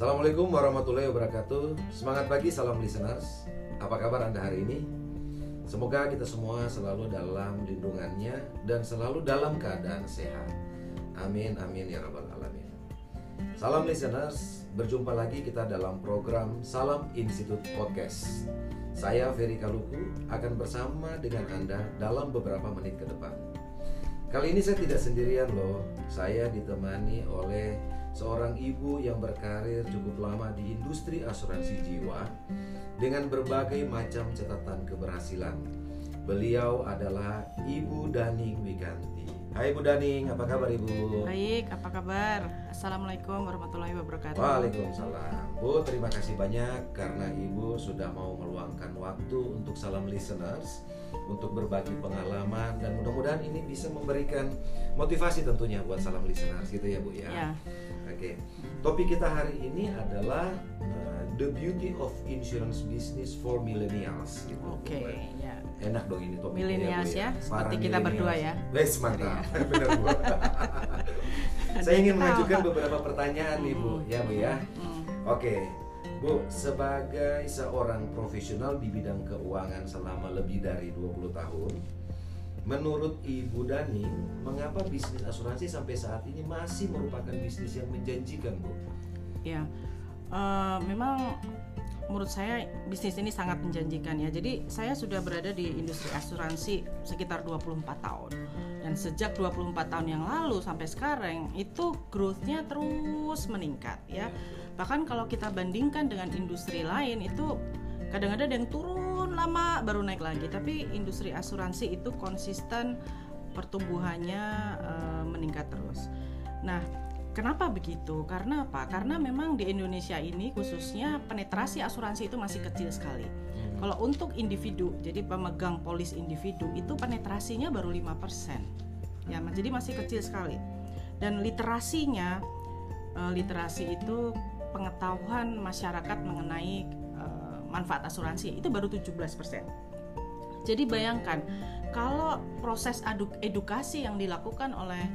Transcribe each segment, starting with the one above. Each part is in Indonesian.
Assalamualaikum warahmatullahi wabarakatuh. Semangat pagi, salam listeners. Apa kabar Anda hari ini? Semoga kita semua selalu dalam lindungannya dan selalu dalam keadaan sehat. Amin, amin ya rabbal alamin. Salam listeners, berjumpa lagi kita dalam program Salam Institute Podcast. Saya Ferry Kaluku akan bersama dengan Anda dalam beberapa menit ke depan. Kali ini saya tidak sendirian loh. Saya ditemani oleh seorang ibu yang berkarir cukup lama di industri asuransi jiwa dengan berbagai macam catatan keberhasilan. Beliau adalah Ibu Daning Wiganti. Hai Bu Daning, apa kabar Ibu? Baik, apa kabar? Assalamualaikum warahmatullahi wabarakatuh. Waalaikumsalam. Bu, terima kasih banyak karena Ibu sudah mau meluangkan waktu untuk salam listeners untuk berbagi pengalaman dan mudah-mudahan ini bisa memberikan motivasi tentunya buat salam listeners gitu ya Bu ya. Ya, Oke. Topik kita hari ini adalah uh, the beauty of insurance business for millennials gitu. oke, ya. Enak dong ini topiknya Millennials Bu, ya, Para seperti kita berdua ya. Wes mantap. Benar Bu. Saya ingin mengajukan beberapa pertanyaan nih Bu, ya Bu ya. Oke, Bu, sebagai seorang profesional di bidang keuangan selama lebih dari 20 tahun, menurut Ibu Dani, mengapa bisnis asuransi sampai saat ini masih merupakan bisnis yang menjanjikan, Bu? Ya, eh, memang menurut saya bisnis ini sangat menjanjikan ya. Jadi saya sudah berada di industri asuransi sekitar 24 tahun. Dan sejak 24 tahun yang lalu sampai sekarang itu growth-nya terus meningkat ya. Bahkan kalau kita bandingkan dengan industri lain itu kadang-kadang ada yang turun lama baru naik lagi. Tapi industri asuransi itu konsisten pertumbuhannya eh, meningkat terus. Nah, Kenapa begitu? Karena apa? Karena memang di Indonesia ini khususnya penetrasi asuransi itu masih kecil sekali. Kalau untuk individu, jadi pemegang polis individu itu penetrasinya baru 5%. Ya, jadi masih kecil sekali. Dan literasinya eh, literasi itu pengetahuan masyarakat mengenai eh, manfaat asuransi itu baru 17%. Jadi bayangkan kalau proses edukasi yang dilakukan oleh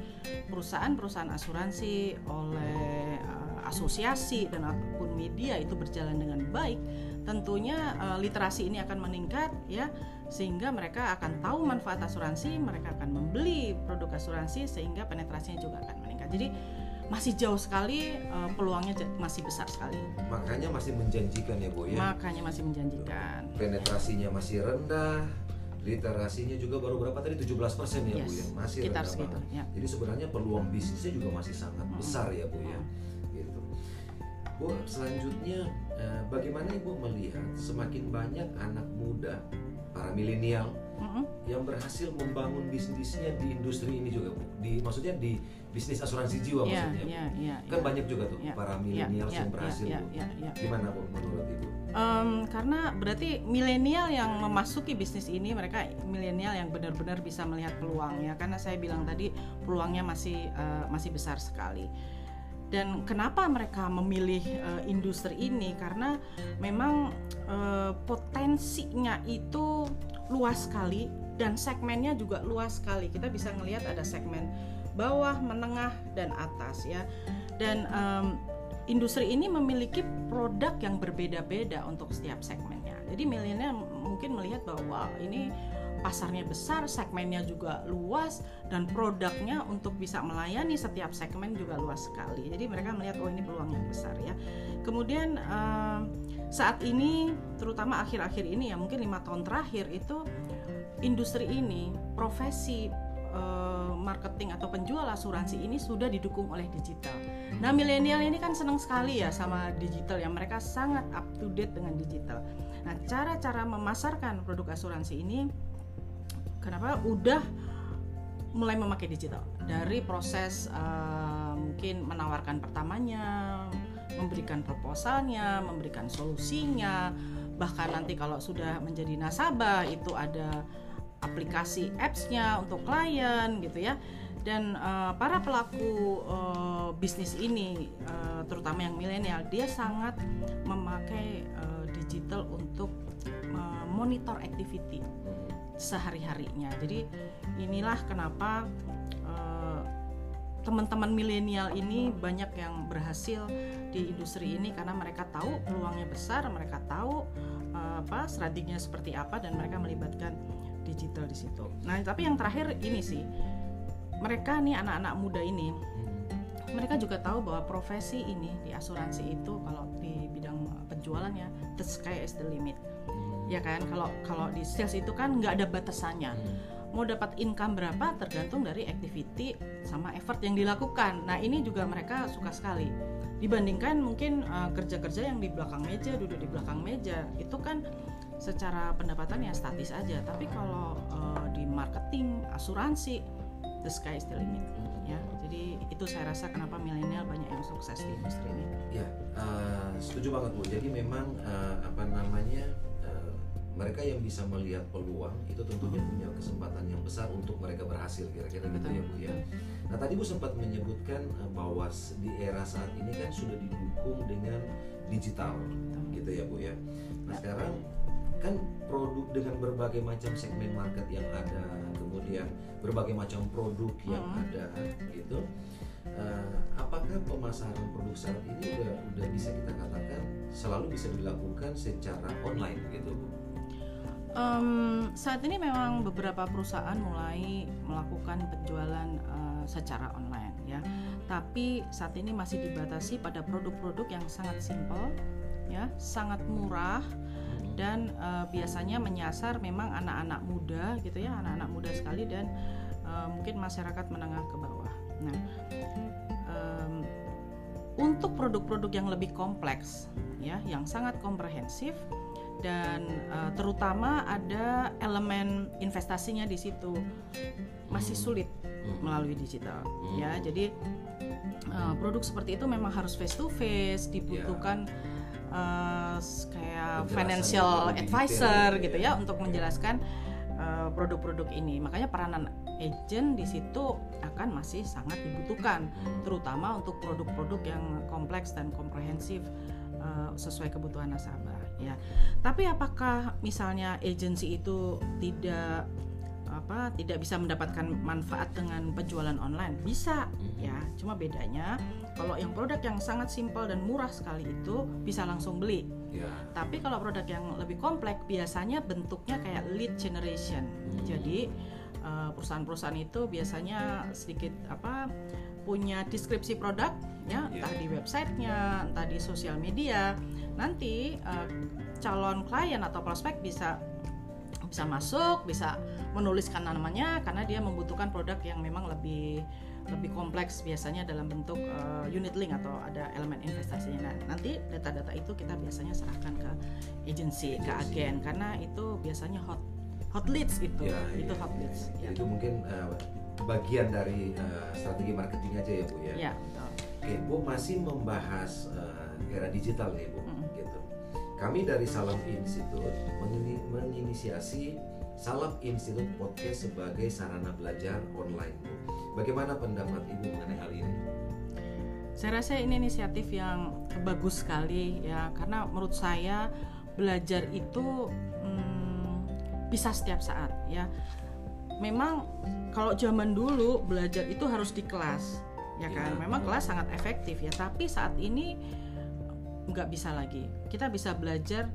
perusahaan-perusahaan asuransi, oleh eh, asosiasi dan apa pun media itu berjalan dengan baik, tentunya eh, literasi ini akan meningkat ya sehingga mereka akan tahu manfaat asuransi, mereka akan membeli produk asuransi sehingga penetrasinya juga akan meningkat. Jadi masih jauh sekali eh, peluangnya masih besar sekali. Makanya masih menjanjikan ya, Bu ya. Makanya masih menjanjikan. Penetrasinya masih rendah, literasinya juga baru berapa tadi 17% ya, Bu Yes, ya. Masih sekitar rendah segitu, banget. ya. Jadi sebenarnya peluang bisnisnya juga masih sangat Mm-mm. besar ya, Bu ya. Mm. Gitu. Bu, selanjutnya eh, bagaimana Ibu melihat semakin banyak anak muda para milenial Mm-mm. yang berhasil membangun bisnisnya di industri ini juga, Bu. Di maksudnya di bisnis asuransi jiwa Iya, maksudnya. Bu. iya, iya. Kan iya. banyak juga tuh Ya, para Ya, milenial ya, yang berhasil, ya, Bu. ya, ya. Gimana Bu menurut Ibu? Em, karena berarti milenial yang memasuki bisnis ini mereka milenial yang benar-benar bisa melihat peluang ya karena saya bilang tadi peluangnya masih eh, masih besar sekali dan kenapa mereka memilih eh, industri ini karena memang eh, potensinya itu luas sekali dan segmennya juga luas sekali kita bisa melihat ada segmen bawah menengah dan atas ya dan em, industri ini memiliki produk yang berbeda-beda untuk setiap segmennya. Jadi milenial mungkin melihat bahwa ini pasarnya besar, segmennya juga luas dan produknya untuk bisa melayani setiap segmen juga luas sekali. Jadi mereka melihat oh ini peluang yang besar ya. Kemudian eh, saat ini terutama akhir-akhir ini ya mungkin lima tahun terakhir itu industri ini profesi eh, marketing atau penjual asuransi ini sudah didukung oleh digital. Nah, milenial ini kan senang sekali ya sama digital ya. Mereka sangat up to date dengan digital. Nah, cara-cara memasarkan produk asuransi ini kenapa udah mulai memakai digital dari proses eh, mungkin menawarkan pertamanya, memberikan proposalnya, memberikan solusinya, bahkan nanti kalau sudah menjadi nasabah itu ada aplikasi apps-nya untuk klien gitu ya. Dan eh, para pelaku eh, bisnis ini eh, terutama yang milenial dia sangat memakai eh, digital untuk monitor activity sehari-harinya. Jadi inilah kenapa teman-teman milenial ini banyak yang berhasil di industri ini karena mereka tahu peluangnya besar, mereka tahu uh, apa strateginya seperti apa dan mereka melibatkan digital di situ. Nah, tapi yang terakhir ini sih, mereka nih anak-anak muda ini, mereka juga tahu bahwa profesi ini di asuransi itu kalau di bidang penjualannya the sky is the limit, ya kan? Kalau kalau di sales itu kan nggak ada batasannya mau dapat income berapa tergantung dari activity sama effort yang dilakukan. Nah ini juga mereka suka sekali. Dibandingkan mungkin uh, kerja-kerja yang di belakang meja, duduk di belakang meja, itu kan secara pendapatan ya statis aja. Tapi kalau uh, di marketing, asuransi, the sky is the limit. Ya, jadi itu saya rasa kenapa milenial banyak yang sukses di industri ini. Ya, uh, setuju banget bu. Jadi memang uh, apa namanya mereka yang bisa melihat peluang itu tentunya punya kesempatan yang besar untuk mereka berhasil kira-kira gitu ya Bu ya. Nah tadi Bu sempat menyebutkan bahwa di era saat ini kan sudah didukung dengan digital gitu ya Bu ya. Nah sekarang kan produk dengan berbagai macam segmen market yang ada, kemudian berbagai macam produk yang hmm. ada gitu. Uh, apakah pemasaran produk saat ini udah udah bisa kita katakan selalu bisa dilakukan secara online gitu Bu? Um, saat ini memang beberapa perusahaan mulai melakukan penjualan uh, secara online ya, tapi saat ini masih dibatasi pada produk-produk yang sangat simple, ya, sangat murah dan uh, biasanya menyasar memang anak-anak muda gitu ya, anak-anak muda sekali dan uh, mungkin masyarakat menengah ke bawah. Nah, um, untuk produk-produk yang lebih kompleks ya, yang sangat komprehensif dan uh, terutama ada elemen investasinya di situ masih sulit hmm. melalui digital hmm. ya jadi uh, produk seperti itu memang harus face to face dibutuhkan yeah. uh, kayak financial advisor gitu ya, ya untuk menjelaskan produk-produk uh, ini makanya peranan agent di situ akan masih sangat dibutuhkan hmm. terutama untuk produk-produk yang kompleks dan komprehensif uh, sesuai kebutuhan nasabah ya. Tapi apakah misalnya agensi itu tidak apa tidak bisa mendapatkan manfaat dengan penjualan online bisa ya cuma bedanya kalau yang produk yang sangat simpel dan murah sekali itu bisa langsung beli ya. tapi kalau produk yang lebih kompleks biasanya bentuknya kayak lead generation hmm. jadi eh, perusahaan-perusahaan itu biasanya sedikit apa punya deskripsi produk ya yeah. entah di websitenya entah di sosial media nanti uh, calon klien atau prospek bisa bisa masuk bisa menuliskan namanya karena dia membutuhkan produk yang memang lebih lebih kompleks biasanya dalam bentuk uh, unit link atau ada elemen investasinya. Nah, nanti data-data itu kita biasanya serahkan ke agensi, ke agen karena itu biasanya hot hot leads itu, ya, itu ya, hot leads. Ya. Itu mungkin uh, bagian dari uh, strategi marketing aja ya bu ya. Ya. Oke, Bu masih membahas uh, era digital nih Bu, mm. gitu. Kami dari Salam Institute menginisiasi Salam Institute Podcast sebagai sarana belajar online. Bagaimana pendapat Ibu mengenai hal ini? Saya rasa ini inisiatif yang bagus sekali ya, karena menurut saya belajar itu hmm, bisa setiap saat ya. Memang kalau zaman dulu belajar itu harus di kelas ya kan ya. memang kelas sangat efektif ya tapi saat ini nggak bisa lagi. Kita bisa belajar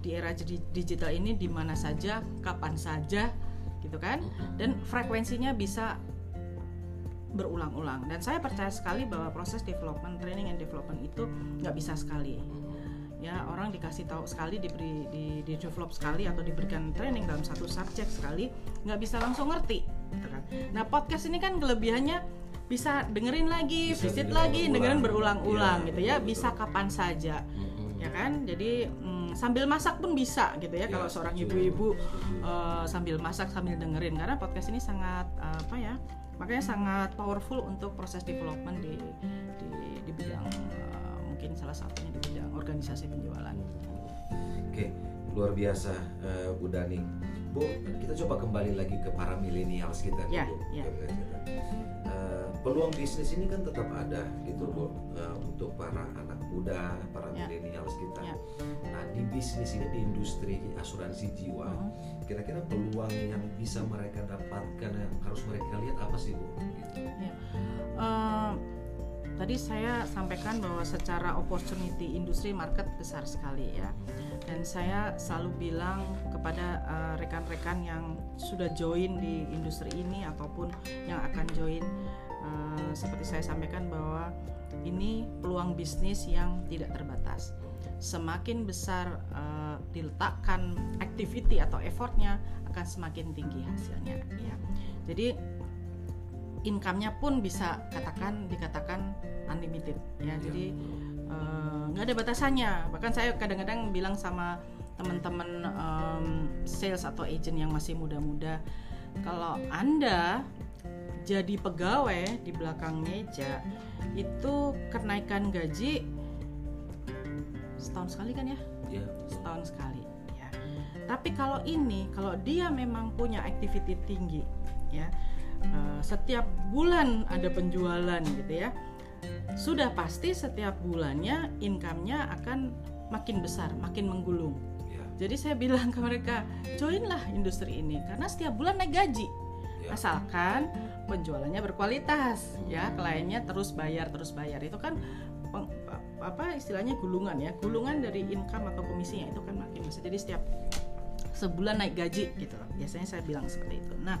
di era digital ini di mana saja kapan saja gitu kan? Dan frekuensinya bisa berulang-ulang. Dan saya percaya sekali bahwa proses development training and development itu nggak bisa sekali. Ya orang dikasih tahu sekali diberi di, di develop sekali atau diberikan training dalam satu subjek sekali nggak bisa langsung ngerti gitu kan? Nah podcast ini kan kelebihannya bisa dengerin lagi, bisa visit lagi, dengerin berulang-ulang ya, gitu ya, betul. bisa kapan saja. Mm-hmm. Ya kan? Jadi mm, sambil masak pun bisa gitu ya, ya kalau seorang ibu-ibu uh, sambil masak sambil dengerin karena podcast ini sangat uh, apa ya? Makanya sangat powerful untuk proses development di di, di bidang uh, mungkin salah satunya di bidang organisasi penjualan. Oke, luar biasa uh, Bu Daning. Bu, kita coba kembali lagi ke para milenials kita. Ya, ya peluang bisnis ini kan tetap ada gitu bu uh, untuk para anak muda, para yeah. milenials kita. Yeah. Nah di bisnis ini di industri asuransi jiwa, mm-hmm. kira-kira peluang yang bisa mereka dapatkan yang harus mereka lihat apa sih bu? Gitu. Yeah. Uh, tadi saya sampaikan bahwa secara opportunity industri market besar sekali ya. Dan saya selalu bilang kepada uh, rekan-rekan yang sudah join di industri ini ataupun yang akan join uh, seperti saya sampaikan bahwa ini peluang bisnis yang tidak terbatas. Semakin besar uh, diletakkan activity atau effortnya akan semakin tinggi hasilnya ya. Jadi income-nya pun bisa katakan dikatakan unlimited ya, ya. jadi Eh, nggak uh, ada batasannya bahkan saya kadang-kadang bilang sama teman-teman um, sales atau agent yang masih muda-muda kalau anda jadi pegawai di belakang meja itu kenaikan gaji setahun sekali kan ya? ya setahun sekali ya tapi kalau ini kalau dia memang punya activity tinggi ya uh, setiap bulan ada penjualan gitu ya sudah pasti setiap bulannya income-nya akan makin besar, makin menggulung. Ya. Jadi saya bilang ke mereka, joinlah industri ini karena setiap bulan naik gaji. Ya. Asalkan penjualannya berkualitas, ya kliennya terus bayar terus bayar. Itu kan peng, apa istilahnya gulungan ya, gulungan dari income atau komisinya itu kan makin besar. Jadi setiap sebulan naik gaji gitu. Biasanya saya bilang seperti itu. Nah,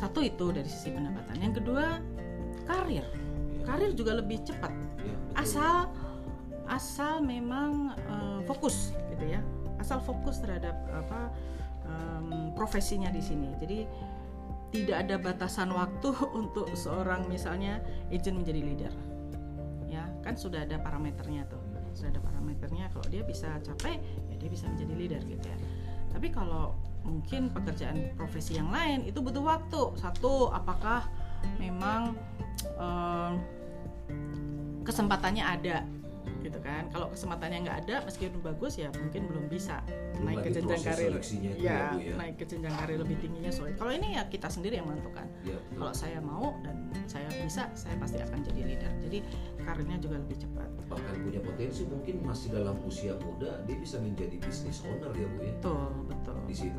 satu itu dari sisi pendapatan. Yang kedua, karir. Karir juga lebih cepat. Ya, asal asal memang uh, fokus gitu ya. Asal fokus terhadap apa um, profesinya di sini. Jadi tidak ada batasan waktu untuk seorang misalnya agent menjadi leader. Ya kan sudah ada parameternya tuh. Sudah ada parameternya. Kalau dia bisa capai ya dia bisa menjadi leader gitu ya. Tapi kalau mungkin pekerjaan profesi yang lain itu butuh waktu. Satu apakah memang um, kesempatannya ada gitu kan. Kalau kesempatannya nggak ada meskipun bagus ya mungkin belum bisa belum naik ke jenjang karir. ya, ya? naik ke jenjang karir lebih tingginya sulit kalau ini ya kita sendiri yang menentukan. Ya, kalau saya mau dan saya bisa saya pasti akan jadi leader. Jadi karirnya juga lebih cepat. Bahkan punya potensi mungkin masih dalam usia muda dia bisa menjadi business owner ya bu ya? Betul betul. Di sini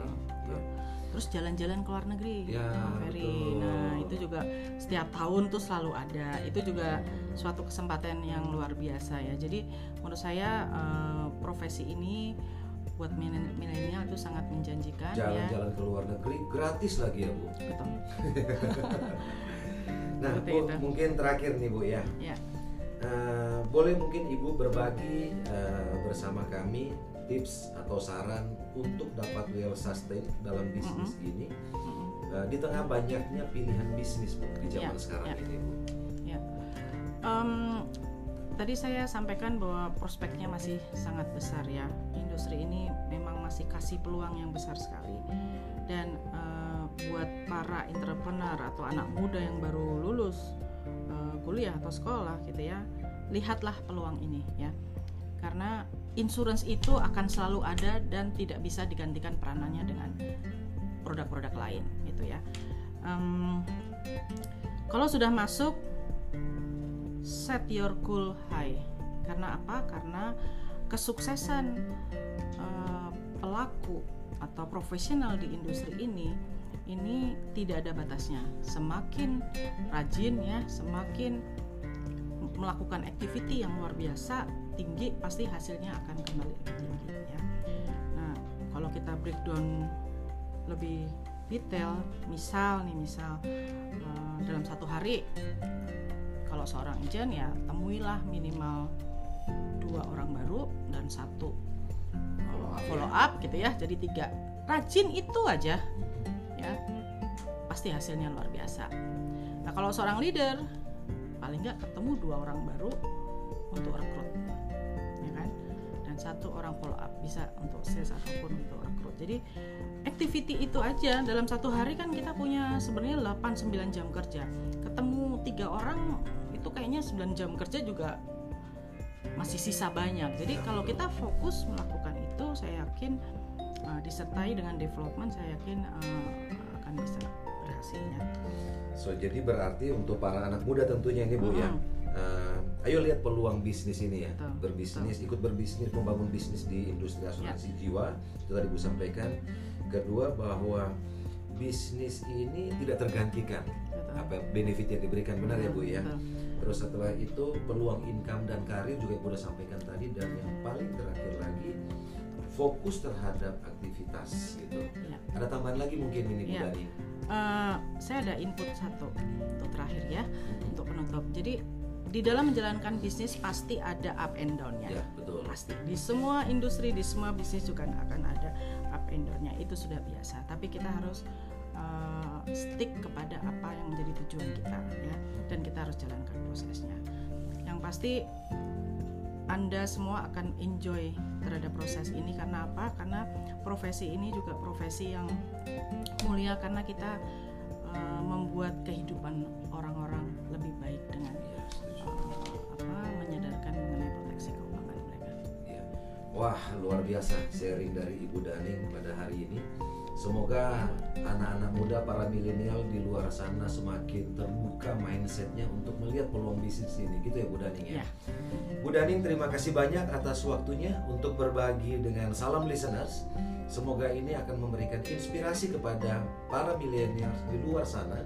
terus jalan-jalan ke luar negeri ya, Ferry. nah itu juga setiap tahun tuh selalu ada. Itu juga suatu kesempatan yang luar biasa ya. Jadi menurut saya uh, profesi ini buat milenial itu sangat menjanjikan jalan-jalan ya. ke luar negeri gratis lagi ya bu? Betul. Nah bu itu. mungkin terakhir nih bu ya, ya. Uh, boleh mungkin ibu berbagi uh, bersama kami tips atau saran untuk dapat well sustain dalam bisnis mm -hmm. ini mm -hmm. uh, di tengah banyaknya pilihan bisnis bu di zaman yeah, sekarang yeah. ini bu. Yeah. Um, tadi saya sampaikan bahwa prospeknya masih sangat besar ya. Industri ini memang masih kasih peluang yang besar sekali dan uh, buat para entrepreneur atau anak muda yang baru lulus uh, kuliah atau sekolah gitu ya, lihatlah peluang ini ya karena insurance itu akan selalu ada dan tidak bisa digantikan peranannya dengan produk-produk lain gitu ya. Um, kalau sudah masuk set your goal high. Karena apa? Karena kesuksesan uh, pelaku atau profesional di industri ini ini tidak ada batasnya. Semakin rajin ya semakin melakukan activity yang luar biasa tinggi pasti hasilnya akan kembali lebih tinggi ya. Nah, kalau kita breakdown lebih detail, misal nih misal uh, dalam satu hari kalau seorang agent ya temuilah minimal dua orang baru dan satu follow up gitu ya jadi tiga. Rajin itu aja ya pasti hasilnya luar biasa. Nah kalau seorang leader paling nggak ketemu dua orang baru untuk rekrut. ya dan satu orang follow up bisa untuk sales ataupun untuk rekrut. Jadi activity itu aja. Dalam satu hari kan kita punya sebenarnya 8-9 jam kerja. Ketemu tiga orang itu kayaknya 9 jam kerja juga masih sisa banyak. Jadi kalau kita fokus melakukan itu saya yakin uh, disertai dengan development saya yakin uh, akan bisa berhasilnya. So jadi berarti untuk para anak muda tentunya ini Bu mm -hmm. ya. Uh, ayo lihat peluang bisnis ini ya, Betul. berbisnis, Betul. ikut berbisnis, membangun bisnis di industri asuransi ya. jiwa itu tadi Bu sampaikan. Kedua bahwa bisnis ini tidak tergantikan Betul. apa benefit yang diberikan benar ya Bu ya. Betul. Terus setelah itu peluang income dan karir juga Ibu udah sampaikan tadi dan yang paling terakhir lagi fokus terhadap aktivitas gitu. Ya. Ada tambahan lagi mungkin ini Bu Iya. Dani. Eh, saya ada input satu untuk terakhir ya untuk penutup. Jadi di dalam menjalankan bisnis pasti ada up and down-nya. Ya, betul. Pasti di semua industri, di semua bisnis juga akan ada up and down-nya. Itu sudah biasa. Tapi kita harus eh, stick kepada apa yang menjadi tujuan kita ya dan kita harus jalankan prosesnya. Yang pasti anda semua akan enjoy terhadap proses ini karena apa? Karena profesi ini juga profesi yang mulia karena kita uh, membuat kehidupan orang-orang lebih baik dengan Wah, luar biasa sharing dari Ibu Daning pada hari ini. Semoga anak-anak muda para milenial di luar sana semakin terbuka mindsetnya untuk melihat peluang bisnis ini, gitu ya Bu Daning ya. Ya. Bu Daning terima kasih banyak atas waktunya untuk berbagi dengan salam listeners. Semoga ini akan memberikan inspirasi kepada para milenial di luar sana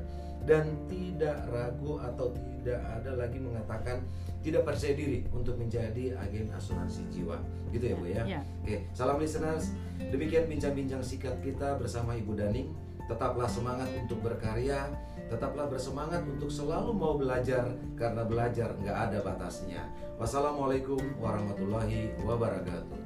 dan tidak ragu atau tidak ada lagi mengatakan tidak percaya diri untuk menjadi agen asuransi jiwa. Gitu ya Bu ya. Ya. Oke, salam listeners. Demikian bincang-bincang singkat kita bersama Ibu Daning. Tetaplah semangat untuk berkarya, tetaplah bersemangat untuk selalu mau belajar karena belajar nggak ada batasnya. Wassalamualaikum warahmatullahi wabarakatuh.